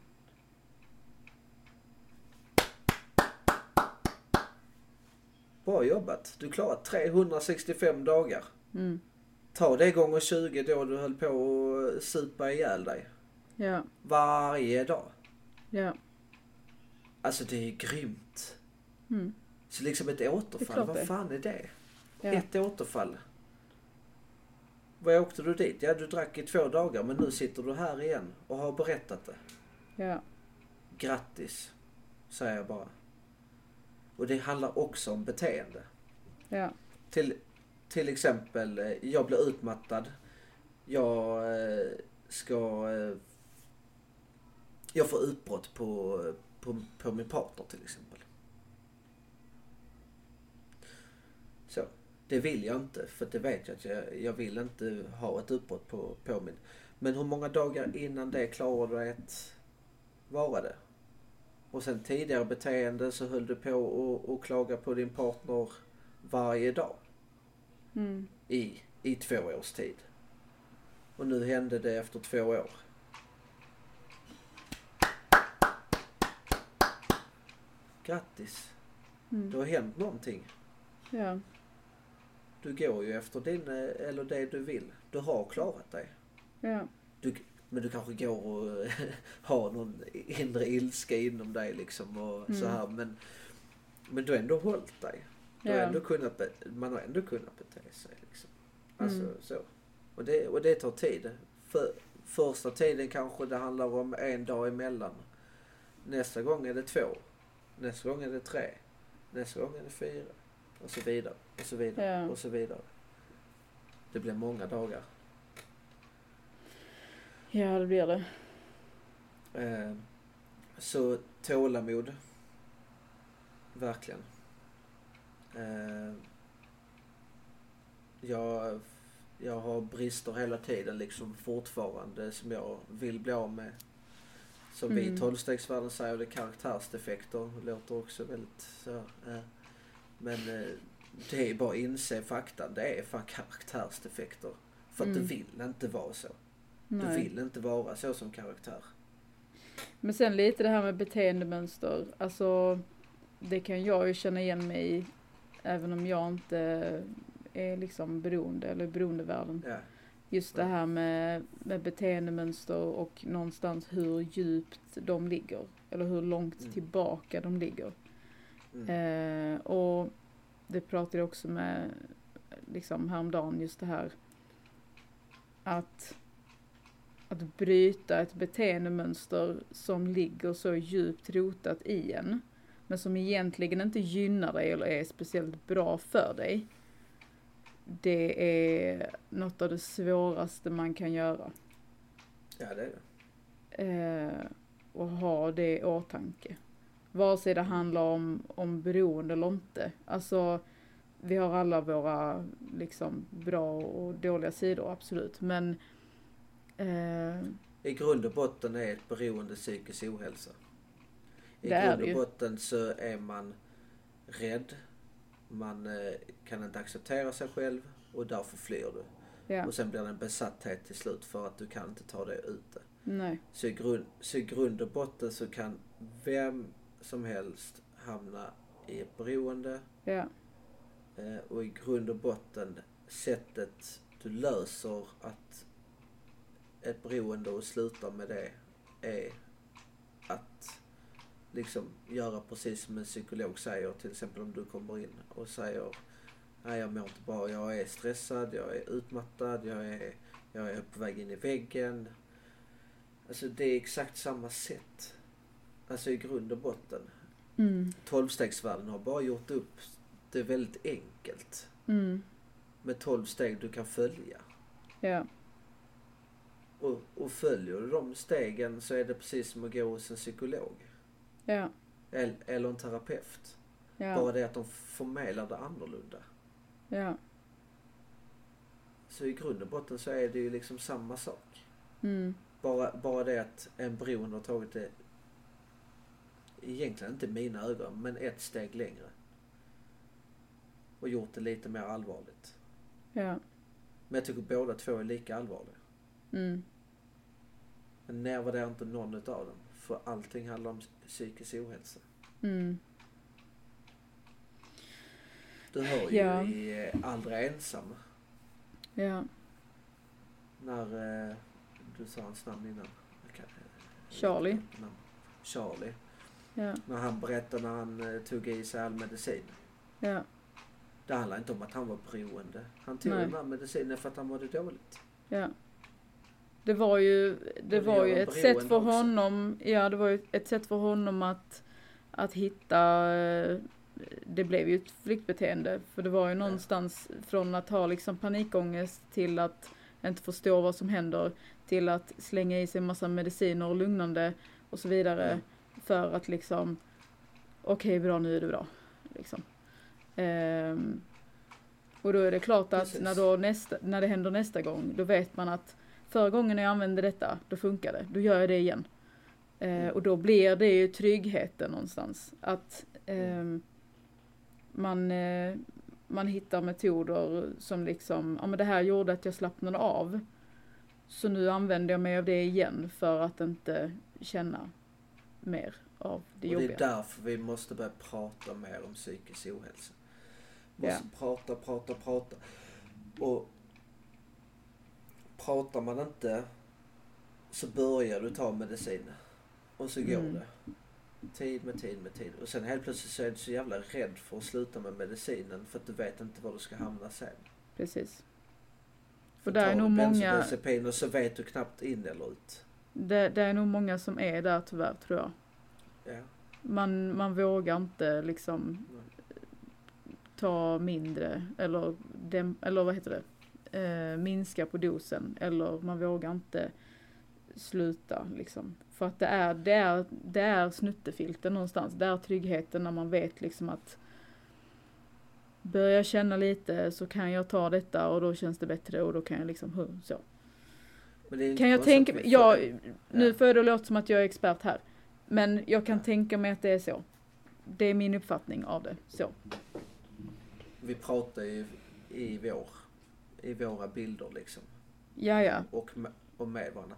Bra jobbat. Du klarar 365 dagar. Mm. Ta det gånger 20 då du höll på att supa ihjäl dig. Ja. Varje dag. Ja. Alltså det är grymt. Mm. Så liksom ett återfall, vad fan är det? Ja. Ett återfall. Vad åkte du dit? Ja, du drack i två dagar men nu sitter du här igen och har berättat det. Ja. Grattis, säger jag bara. Och det handlar också om beteende. Ja. Till, till exempel, eh, jag blir utmattad. Jag eh, ska... Eh, jag får utbrott på, på, på min partner till exempel. Så. Det vill jag inte för det vet jag att jag, jag vill inte ha ett utbrott på, på min. Men hur många dagar innan det klarar du att vara det? Och sen tidigare beteende så höll du på att klaga på din partner varje dag Mm. i, i två års tid. Och nu hände det efter två år. Grattis! Det Mm. har hänt någonting. Ja. Du går ju efter din, eh, eller det du vill. Du har klarat dig. Ja. Du, men du kanske går och har någon inre ilska inom dig liksom och så Mm. här. Men, men du har ändå hållit dig. Du har Ja. ändå kunnat, man har ändå kunnat bete sig liksom. Alltså Mm. så. Och det, och det tar tid. För, första tiden kanske det handlar om en dag emellan. Nästa gång är det två. Nästa gång är det tre. Nästa gång är det fyra. Och så vidare. Och så vidare. Ja. Och så vidare. Det blir många dagar. Ja, det blir det. Eh, så tålamod. Verkligen. Eh, jag, jag har brister hela tiden liksom fortfarande som jag vill bli av med. Som vi i Mm. tolvstegsvärlden säger, det är karaktärsdefekter. Det låter också väldigt så. Eh, men eh, det är bara att inse fakta. Det är fan karaktärsdefekter. För att Mm. du vill inte vara så. Du Nej. vill inte vara så som karaktär. Men sen lite det här med beteendemönster. Alltså, det kan jag ju känna igen mig i. Även om jag inte är liksom beroende eller beroendevärlden. Ja. Just det här med, med beteendemönster och någonstans hur djupt de ligger. Eller hur långt Mm. tillbaka de ligger. Mm. Eh, och det pratade jag också med liksom häromdagen just det här att att bryta ett beteendemönster som ligger så djupt rotat i en men som egentligen inte gynnar dig eller är speciellt bra för dig. Det är något av det svåraste man kan göra. Ja, det är det. Eh, och ha det i åtanke. Vare sig det handlar om, om beroende eller inte. Alltså, vi har alla våra liksom bra och dåliga sidor, absolut. Men eh, I grund och botten är ett beroende psykisk ohälsa. I Det grund och botten så är man rädd. Man eh, kan inte acceptera sig själv och därför flyr du. ja, Och sen blir det en besatthet till slut för att du kan inte ta det ute. nej, Så i, grund, så i grund och botten så kan vem som helst hamna i ett beroende. ja, Eh, och i grund och botten sättet du löser att ett beroende och sluta med det är att liksom göra precis som en psykolog säger. Till exempel om du kommer in och säger Nej jag mår inte bra, jag är stressad, jag är utmattad, jag är, jag är på väg in i väggen. Alltså det är exakt samma sätt. Alltså i grund och botten. mm, Tolvstegsvärlden har bara gjort upp det väldigt enkelt. mm, Med tolv steg du kan följa. ja, Och, och följer du de stegen så är det precis som att gå hos en psykolog. Ja, Eller, en terapeut. Bara ja, det att de förmedlar det annorlunda. ja, Så i grund och botten så är det ju liksom samma sak. mm, Bara, bara det att en beroende har tagit det, egentligen inte mina ögon, men ett steg längre. Och gjort det lite mer allvarligt. ja, Men jag tycker båda två är lika allvarliga. mm, Men nedvärdera inte någon utav dem. För allting handlar om psykisk ohälsa. mm, Du hör ju Ja. i eh, Aldrig ensam. ja, När, eh, du sa hans namn innan. Kan- Charlie. namn. Charlie. ja, När han berättade när han eh, tog i sig all medicin. ja, Det handlar inte om att han var beroende. Han tog Nej. den här medicinen för att han mådde dåligt. ja. Det var ju, det var ju ett sätt för också. honom, ja det var ju ett sätt för honom att, att hitta, eh, det blev ju ett flyktbeteende. För det var ju någonstans från att ha liksom panikångest till att inte förstå vad som händer, till att slänga i sig massa mediciner och lugnande och så vidare. Mm. För att liksom, okej bra nu är det bra. Liksom. Ehm, och då är det klart att Precis. när, då nästa, när det händer nästa gång, då vet man att förra gången jag använde detta, då funkar det. Då gör jag det igen. Eh, och då blir det ju tryggheten någonstans. Att ehm, man, eh, man hittar metoder som liksom, ja men det här gjorde att jag slappnade av. Så nu använder jag mig av det igen för att inte känna mer av det och jobbiga. det är därför vi måste börja prata mer om psykisk ohälsa. Måste prata, prata, prata. Och pratar man inte så börjar du ta medicin. Och så går Mm. det. Tid med tid med tid. Och sen helt plötsligt så är du så jävla rädd för att sluta med medicinen för att du vet inte var du ska hamna sen. Precis. För där är nog många- och så vet du knappt in eller ut. Det, det är nog många som är där tyvärr tror jag. Ja. Man, man vågar inte liksom ta mindre eller, dem, eller vad heter det, eh, minska på dosen eller man vågar inte sluta liksom. För att det är, det är, det är snuttefilten någonstans, det är tryggheten när man vet liksom att börjar jag känna lite så kan jag ta detta och då känns det bättre och då kan jag liksom, så. Kan jag tänka mig, får- nu Ja. får det låta som att jag är expert här. Men jag kan Ja. tänka mig att det är så. Det är min uppfattning av det, så. Vi pratar ju i vår, i våra bilder liksom. Ja, ja. och, med- och med varandra.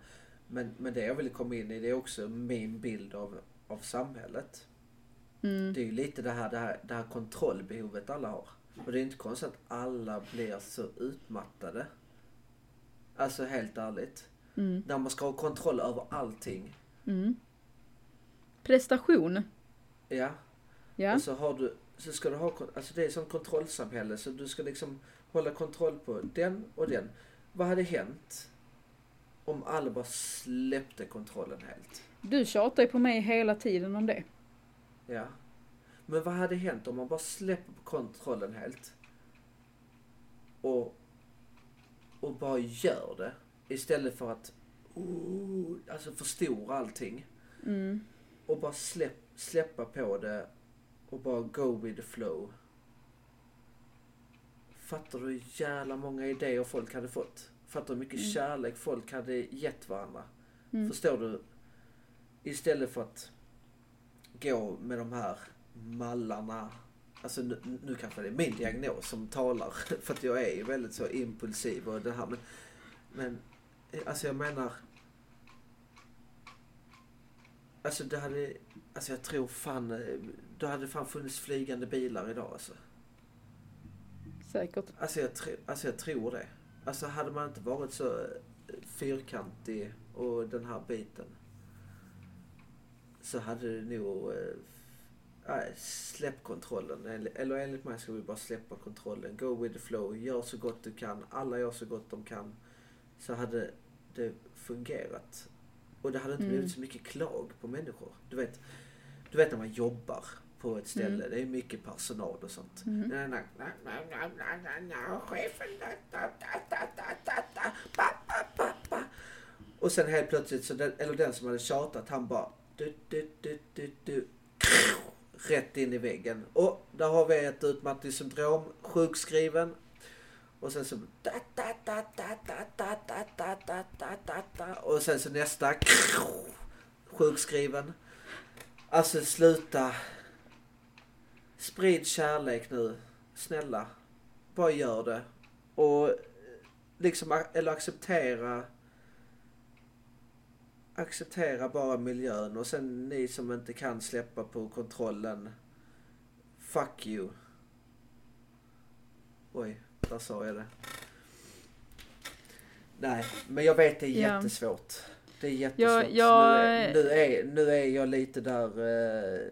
Men, men det jag vill komma in i det är också min bild av, av samhället. Mm. Det är ju lite det här, det, här, det här kontrollbehovet alla har. Och det är inte konstigt att alla blir så utmattade. Alltså helt ärligt. Mm. När man ska ha kontroll över allting. Mm. Prestation. Ja. Ja. Och så har du, så ska du ha, alltså det är som kontrollsamhälle så du ska liksom hålla kontroll på den och den. Vad hade hänt om alla bara släppte kontrollen helt? Du tjatar ju på mig hela tiden om det. Ja. Men vad hade hänt om man bara släpper på kontrollen helt? Och, och bara gör det. Istället för att oh, alltså förstora allting. Mm. Och bara släpp, släppa på det och bara go with the flow. Fattar du hur jävla många idéer folk hade fått? Fattar du hur mycket Mm. kärlek folk hade gett varandra? Mm. Förstår du? Istället för att gå med de här mallarna. Alltså nu, nu kanske det är min diagnos som talar. För att jag är ju väldigt så impulsiv och det här. Men, men alltså jag menar. Alltså det hade, alltså jag tror fan, eh, det hade fan funnits flygande bilar idag alltså. Säkert. Alltså jag, alltså jag tror det. Alltså hade man inte varit så eh, fyrkantig och den här biten. Så hade det nog... Nej, släpp kontrollen. Eller, eller enligt mig ska vi bara släppa kontrollen. Go with the flow. Gör så gott du kan. Alla gör så gott de kan. Så hade det fungerat. Och det hade inte Mm. blivit så mycket klag på människor. Du vet, du vet när man jobbar på ett ställe. Mm. Det är mycket personal och sånt. Mm. Nej, nej, nej, nej, nej, nej, nej, nej, chefen, da, da, da, da, da, da, da, ba, ba, ba, ba. Och sen helt plötsligt, så den, eller den som hade tjatat, han bara du, du, du, du, du, rätt in i väggen. Och där har vi ett utmattningssyndrom, sjukskriven. Och sen så da, da, da, da, da, da, da, da, da, da, da, da. Och sen så nästa sjukskriven. Alltså sluta. Sprid kärlek nu. Snälla. Bara gör det. Och eh, liksom, eller acceptera. Acceptera bara miljön och sen ni som inte kan släppa på kontrollen. Fuck you. Oj, där sa jag det. Nej, men jag vet det är Ja. jättesvårt. Det är jättesvårt. jag- Nu, är, nu, är, nu är jag lite där... Eh,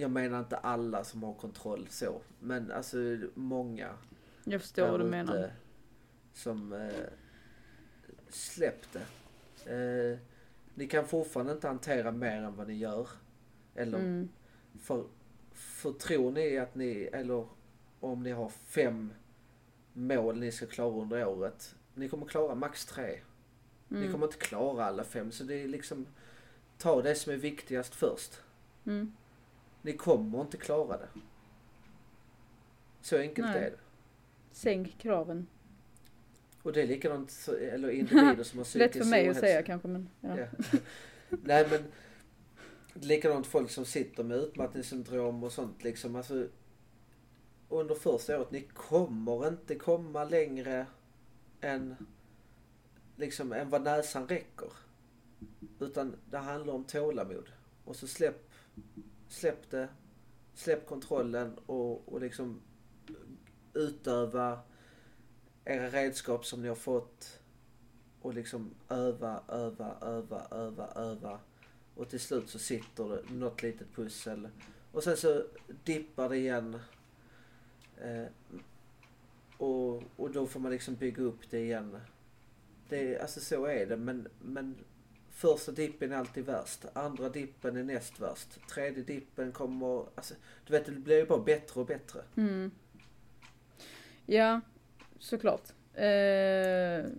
jag menar inte alla som har kontroll så. Men alltså många. Jag förstår vad du menar. Som eh, släppte. Eh, ni kan fortfarande inte hantera mer än vad ni gör. Eller Mm. för, för tror ni att ni, eller om ni har fem mål ni ska klara under året. Ni kommer klara max tre. Ni Mm. kommer inte klara alla fem. Så det är liksom, ta det som är viktigast först. Mm. Ni kommer inte klara det. Så enkelt Nej. är det. Sänk kraven. Och det är likadant, så- eller individer som har psykisk Lätt för mig att ohälsa. säga kanske men ja. Ja. Nej men likadant folk som sitter med utmattningssyndrom och sånt liksom. Alltså, under första året, ni kommer inte komma längre än liksom än vad näsan räcker. Utan det handlar om tålamod. Och så släpp, släpp det, släpp kontrollen och, och liksom utöva era redskap som ni har fått och liksom öva, öva, öva, öva, öva. Och till slut så sitter det något litet pussel. Och sen så dippar det igen. Eh, och, och då får man liksom bygga upp det igen. Det, alltså så är det men, men första dippen är alltid värst. Andra dippen är näst värst. Tredje dippen kommer, alltså du vet det blir ju bara bättre och bättre. Mm. Ja, såklart. Eh,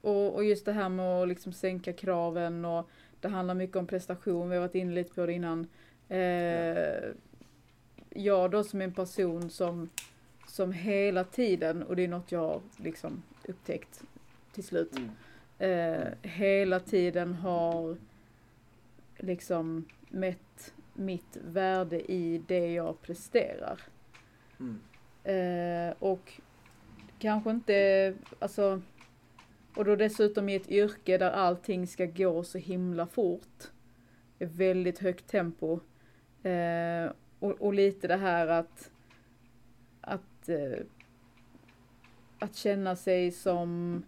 och, och just det här med att liksom sänka kraven och det handlar mycket om prestation, vi har varit inne lite på det innan. Eh, ja. Jag då som en person som, som hela tiden, och det är något jag har liksom upptäckt till slut, mm. Eh, hela tiden har liksom mätt mitt värde i det jag presterar. Mm. Eh, och kanske inte, alltså, och då dessutom i ett yrke där allting ska gå så himla fort. Väldigt högt tempo. Eh, och, och, lite det här att, att, eh, att känna sig som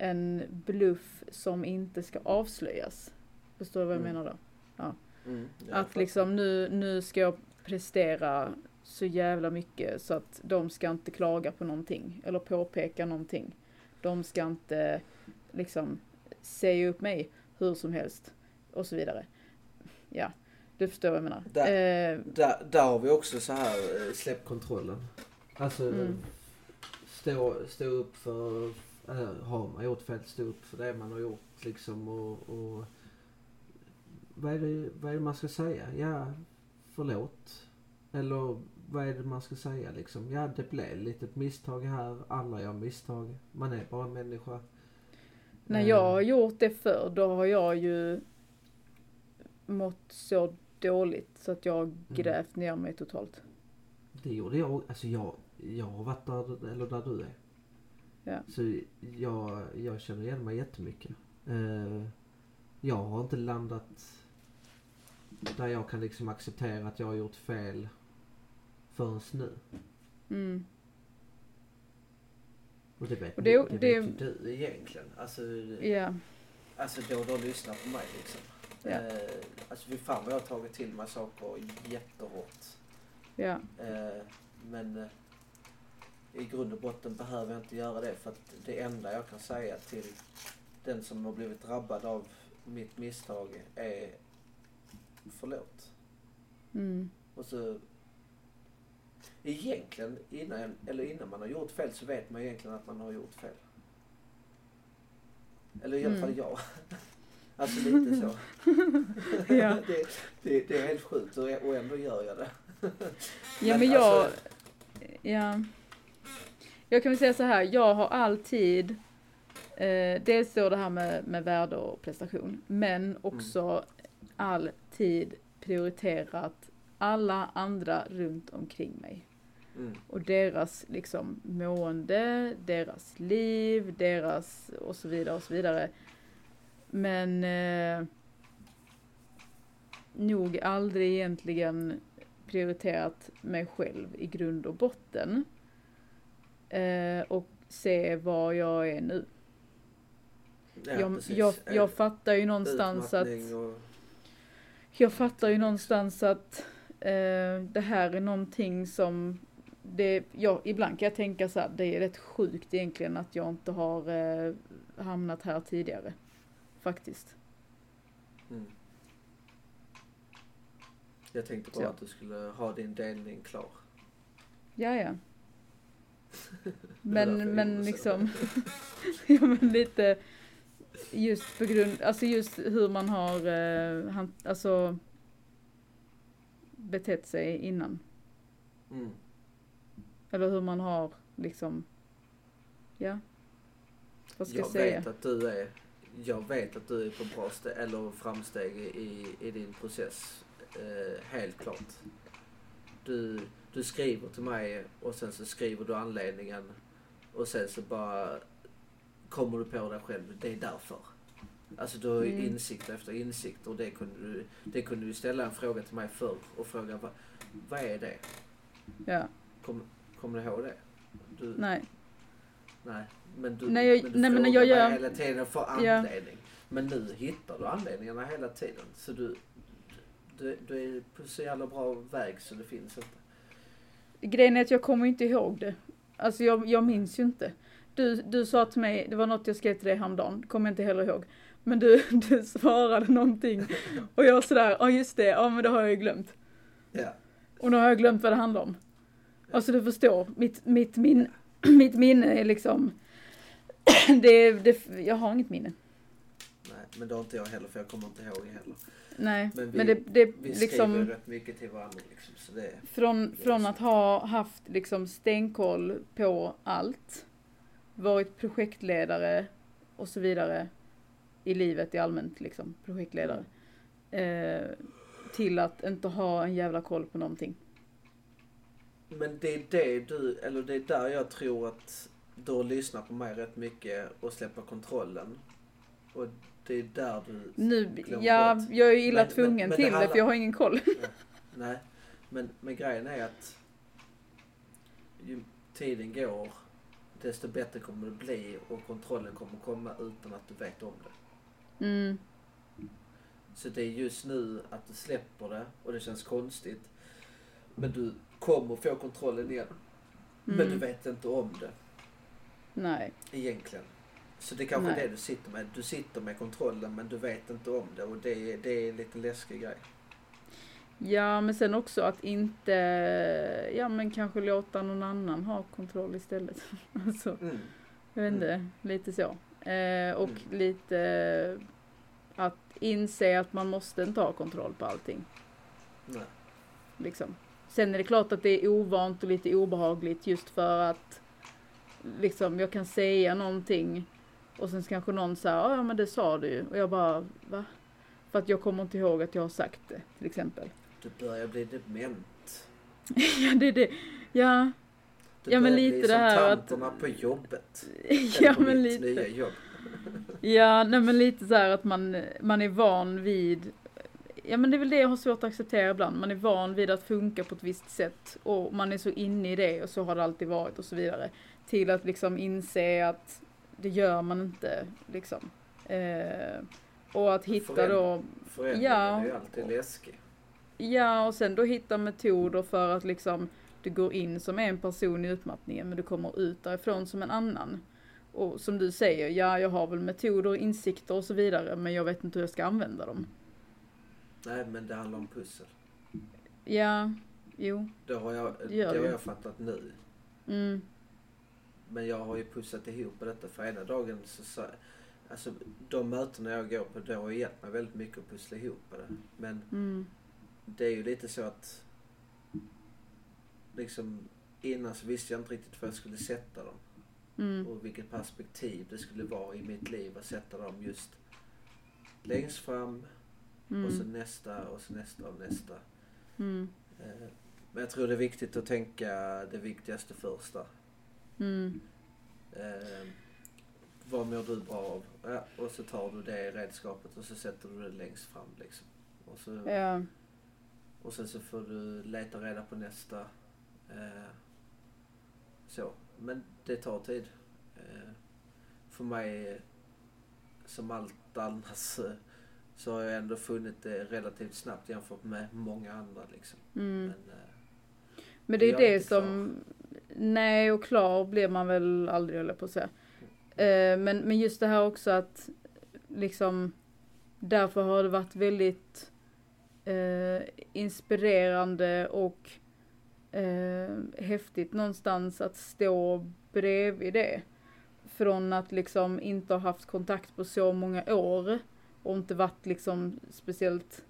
en bluff som inte ska avslöjas. Förstår du vad jag mm. menar då? Ja. Mm, att liksom nu, nu ska jag prestera så jävla mycket så att de ska inte klaga på någonting eller påpeka någonting. De ska inte liksom säga upp mig hur som helst och så vidare. Ja, du förstår vad jag menar. Där, eh, där, där har vi också så här, eh, släpp kontrollen. Alltså mm. stå, stå upp för, har man gjort fel, stå upp för det man har gjort liksom och, och vad, är det, vad är det man ska säga? Ja, förlåt. Eller vad är det man ska säga liksom? Ja, det blev lite misstag här. Alla gör misstag. Man är bara en människa. När jag har gjort det förr, då har jag ju mått så dåligt så att jag har mm. grävt ner mig totalt. Det gjorde jag. Alltså jag, jag har varit där, eller där du är. Ja. Så jag, jag känner igen mig jättemycket. Uh, jag har inte landat där jag kan liksom acceptera att jag har gjort fel förrän nu. Mm. Och det vet, och det, det, det vet ju du egentligen. Alltså, yeah. alltså då du har lyssnat på mig liksom. Yeah. Eh, alltså fy fan vad jag har tagit till mig saker jättehårt. Yeah. Eh, men eh, i grund och botten behöver jag inte göra det för att det enda jag kan säga till den som har blivit drabbad av mitt misstag är förlåt. Mm. Och så egentligen innan, eller innan man har gjort fel så vet man egentligen att man har gjort fel. Eller i alla fall mm. jag. Alltså lite så. ja. det, det, det, är helt sjukt och, ändå gör jag det. ja men, jag, alltså, ja. Jag kan väl säga så här, jag har alltid, eh, dels då det här med, med värde och prestation, men också mm. alltid prioriterat alla andra runt omkring mig. Mm. Och deras liksom mående, deras liv, deras och så vidare och så vidare. Men eh, nog aldrig egentligen prioriterat mig själv i grund och botten. Eh, och se var jag är nu. Ja, jag, jag, jag, fattar ju någonstans att... Och... Jag fattar ju någonstans att eh, det här är någonting som det, ja, ibland kan jag tänka så här, det är rätt sjukt egentligen att jag inte har eh, hamnat här tidigare. Faktiskt. Mm. Jag tänkte bara så. att du skulle ha din delning klar. Ja, ja. Men, men liksom, ja men lite just på grund, alltså just hur man har, eh, han, alltså betett sig innan. Mm. Eller hur man har liksom, ja. Vad ska jag, jag säga? Vet att du är, jag vet att du är på bra steg, eller framsteg i, i din process. Eh, helt klart. Du, du skriver till mig och sen så skriver du anledningen och sen så bara kommer du på dig själv, det är därför. Alltså du har ju Mm. insikt efter insikt och det kunde du, det kunde du ställa en fråga till mig förr och fråga vad, vad är det? Ja, Kom, kommer du ihåg det? Du, nej. nej. Men du, Nej, jag- men du nej, men frågar jag gör- hela tiden för Ja. anledning. Men nu hittar du anledningarna hela tiden. Så du, du, du är på så jävla bra väg så det finns inte. Grejen är att jag kommer inte ihåg det. Alltså jag, jag minns ju inte. Du, du sa till mig, det var något jag skrev till dig häromdagen, kommer jag inte heller ihåg. Men du, du svarade någonting och jag sådär, ja just det, ja men det har jag ju glömt. Ja. Och nu har jag glömt vad det handlar om. Alltså du förstår, mitt, mitt, min, mitt minne är liksom, det, det, jag har inget minne. Nej, men det har inte jag heller för jag kommer inte ihåg heller. Nej, Men men, vi- det, det Vi liksom... skriver rätt mycket till varandra liksom. Så det, Från, från att ha haft liksom stenkoll på allt, varit projektledare och så vidare i livet i allmänt, liksom projektledare, eh, till att inte ha en jävla koll på någonting. men det är det du, eller det är där jag tror att du har lyssnat på mig rätt mycket och släpper kontrollen. Och det är där du Nu, ja, bort. jag är ju illa Men- tvungen men- men det till det, handlar- för jag har ingen koll. Nej, men, men grejen är att ju tiden går desto bättre kommer det bli och kontrollen kommer komma utan att du vet om det. Mm, Så det är just nu att du släpper det och det känns konstigt. Men du kommer få kontrollen igen. Men du mm, vet inte om det nej, egentligen. Så det är kanske är Nej. det du sitter med. Du sitter med kontrollen men du vet inte om det och det är, det är en lite läskig grej. Ja, men sen också att inte, ja men kanske låta någon annan ha kontroll istället. alltså. Mm. Jag vet inte, lite så. Eh, och Mm. lite att inse att man måste inte ha kontroll på allting. Nej. Liksom. Sen är det klart att det är ovant och lite obehagligt just för att liksom, jag kan säga någonting och sen kanske någon säger ja men det sa du ju. Och jag bara va? För att jag kommer inte ihåg att jag har sagt det till exempel. Du börjar bli dement. ja det är det. Ja, Du Ja, men lite bli det som här att- tanterna på jobbet. ja på men lite. nya jobb. Ja, nej men lite så här att man, man är van vid Ja men det är väl det jag har svårt att acceptera ibland. Man är van vid att funka på ett visst sätt och man är så inne i det och så har det alltid varit och så vidare. Till att liksom inse att det gör man inte liksom. Eh, och att hitta då, Förändringen Ja. är alltid läskig. ja och sen då hitta metoder för att liksom du går in som en person i utmattningen men du kommer ut därifrån som en annan. Och som du säger, ja jag har väl metoder, insikter och så vidare men jag vet inte hur jag ska använda dem. Nej men det handlar om pussel. Ja, jo. Det har jag, Det det har jag fattat nu. Mm, Men jag har ju pussat ihop detta för ena dagen så sa Alltså de mötena jag går på, det har hjälpt mig väldigt mycket att pussla ihop det. Men mm, det är ju lite så att liksom innan så visste jag inte riktigt var jag skulle sätta dem. mm, Och vilket perspektiv det skulle vara i mitt liv att sätta dem just längst fram och så mm, nästa och så nästa och nästa. mm, Eh, Men jag tror det är viktigt att tänka det viktigaste först där. Mm, Eh, vad mår du bra av? Ja, och så tar du det redskapet och så sätter du det längst fram liksom. Och, så, ja, och sen så får du leta reda på nästa. Eh, så. Men det tar tid. Eh, för mig, som allt annars, så har jag ändå funnit det relativt snabbt jämfört med många andra liksom. mm. Men, eh, Men det är det som, nej och klar blir man väl aldrig höll jag på att säga. Eh, men, men just det här också att liksom därför har det varit väldigt eh, inspirerande och eh, häftigt någonstans att stå bredvid det. Från att liksom inte ha haft kontakt på så många år och inte varit liksom speciellt,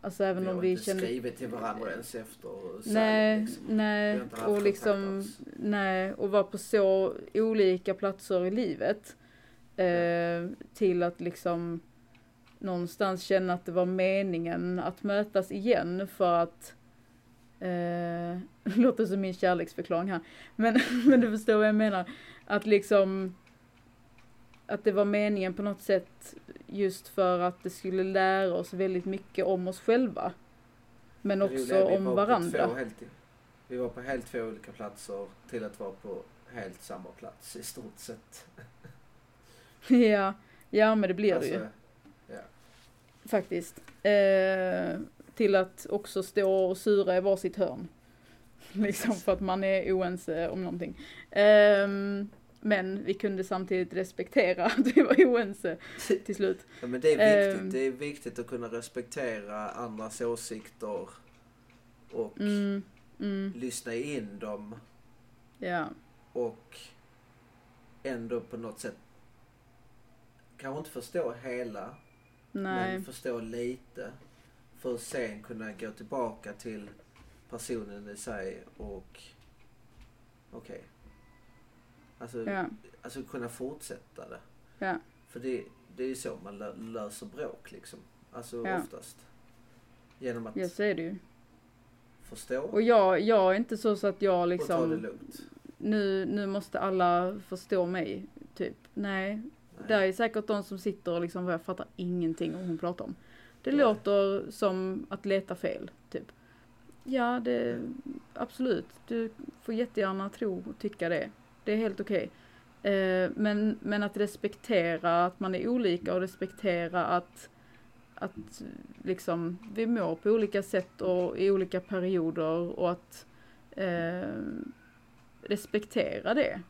alltså även vi om vi inte kände skrivit till varandra ens efter Nej, liksom. nej, inte haft och liksom, nej, och vara på så olika platser i livet. Eh, till att liksom någonstans känna att det var meningen att mötas igen för att Eh, låter som min kärleksförklaring här. Men, men du förstår vad jag menar. Att liksom att det var meningen på något sätt just för att det skulle lära oss väldigt mycket om oss själva. Men också om varandra. helt, vi var på helt två olika platser till att vara på helt samma plats i stort sett. ja, ja men det blir det ju. Alltså, ja. Faktiskt. Eh, till att också stå och sura i varsitt hörn. Liksom för att man är oense om någonting. Ehm, men vi kunde samtidigt respektera att vi var oense till slut. Ja, men det är viktigt. Ehm. Det är viktigt att kunna respektera andras åsikter och Mm, mm, lyssna in dem ja, och ändå på något sätt kanske inte förstå hela nej, men förstå lite för att sen kunna gå tillbaka till personen i sig och okej. Alltså, ja, alltså kunna fortsätta det. ja, För det, det är ju så man lö- löser bråk liksom. Alltså Ja. oftast. Genom att ja så är det ju. förstå Och jag, jag är inte så, så att jag och ta det liksom, lugnt. nu, nu måste alla förstå mig, typ. Nej, Nej. där är säkert de som sitter och liksom, jag fattar ingenting om hon pratar om. Det Nej. låter som att leta fel, typ. Ja, det, absolut. Du får jättegärna tro och tycka det. Det är helt okej. Eh, men, men att respektera att man är olika och respektera att, att liksom vi mår på olika sätt och i olika perioder och att eh, respektera det.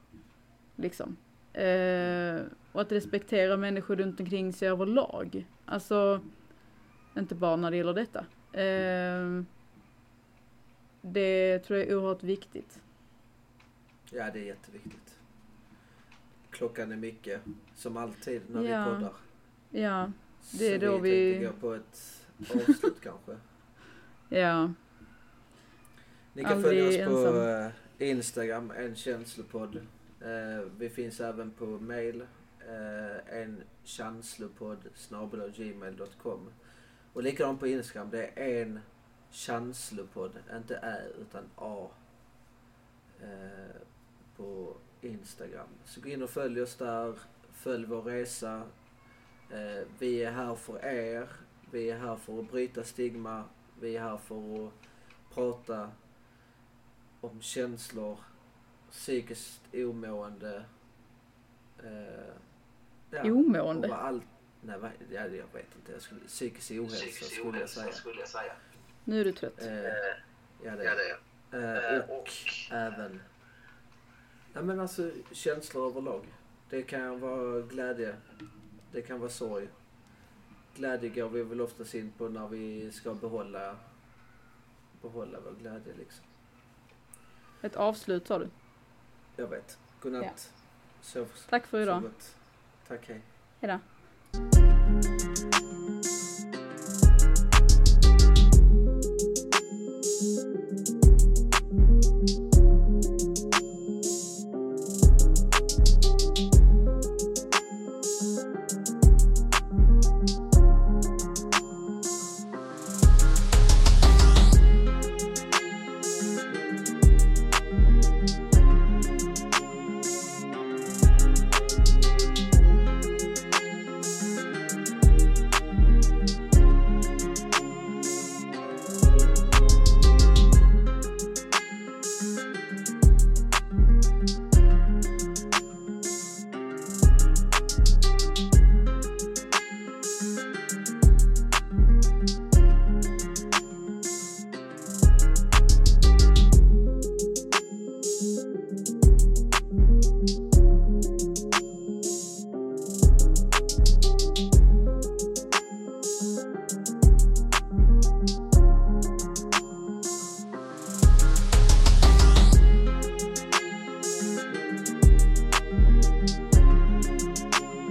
Liksom. Eh, och att respektera människor runt omkring sig överlag. Alltså, inte bara när det gäller detta. Eh, det tror jag är oerhört viktigt. Ja, det är jätteviktigt. Klockan är mycket, som alltid när Ja. vi poddar. Ja, Det är Så då vi vi- tänkte gå på ett avslut kanske. ja, Ni kan Aldrig följa oss på ensam. eh, Instagram, en känslopodd. Eh, vi finns även på mail, eh, en chanslopodd gmail.com. Och likadant på Instagram, det är en chanslopodd, inte ä utan a. Eh, på Instagram. Så gå in och följ oss där, följ vår resa. Eh, vi är här för er, vi är här för att bryta stigma, vi är här för att prata om känslor, psykiskt omående. Eh, ja, omående. och allt, nej, vad, ja, jag vet inte. Jag skulle, psykisk ohälsa skulle jag säga. skulle jag säga. Nu är du trött. Eh, ja, det Ja, är det är Eh, och även... Ja men alltså känslor överlag. Det kan vara glädje. Det kan vara sorg. Glädje går vi väl oftast in på när vi ska behålla, behålla vår glädje liksom. Ett avslut sa du. Jag vet. Godnatt. Sov, Tack för idag. Tack hej. Hejdå.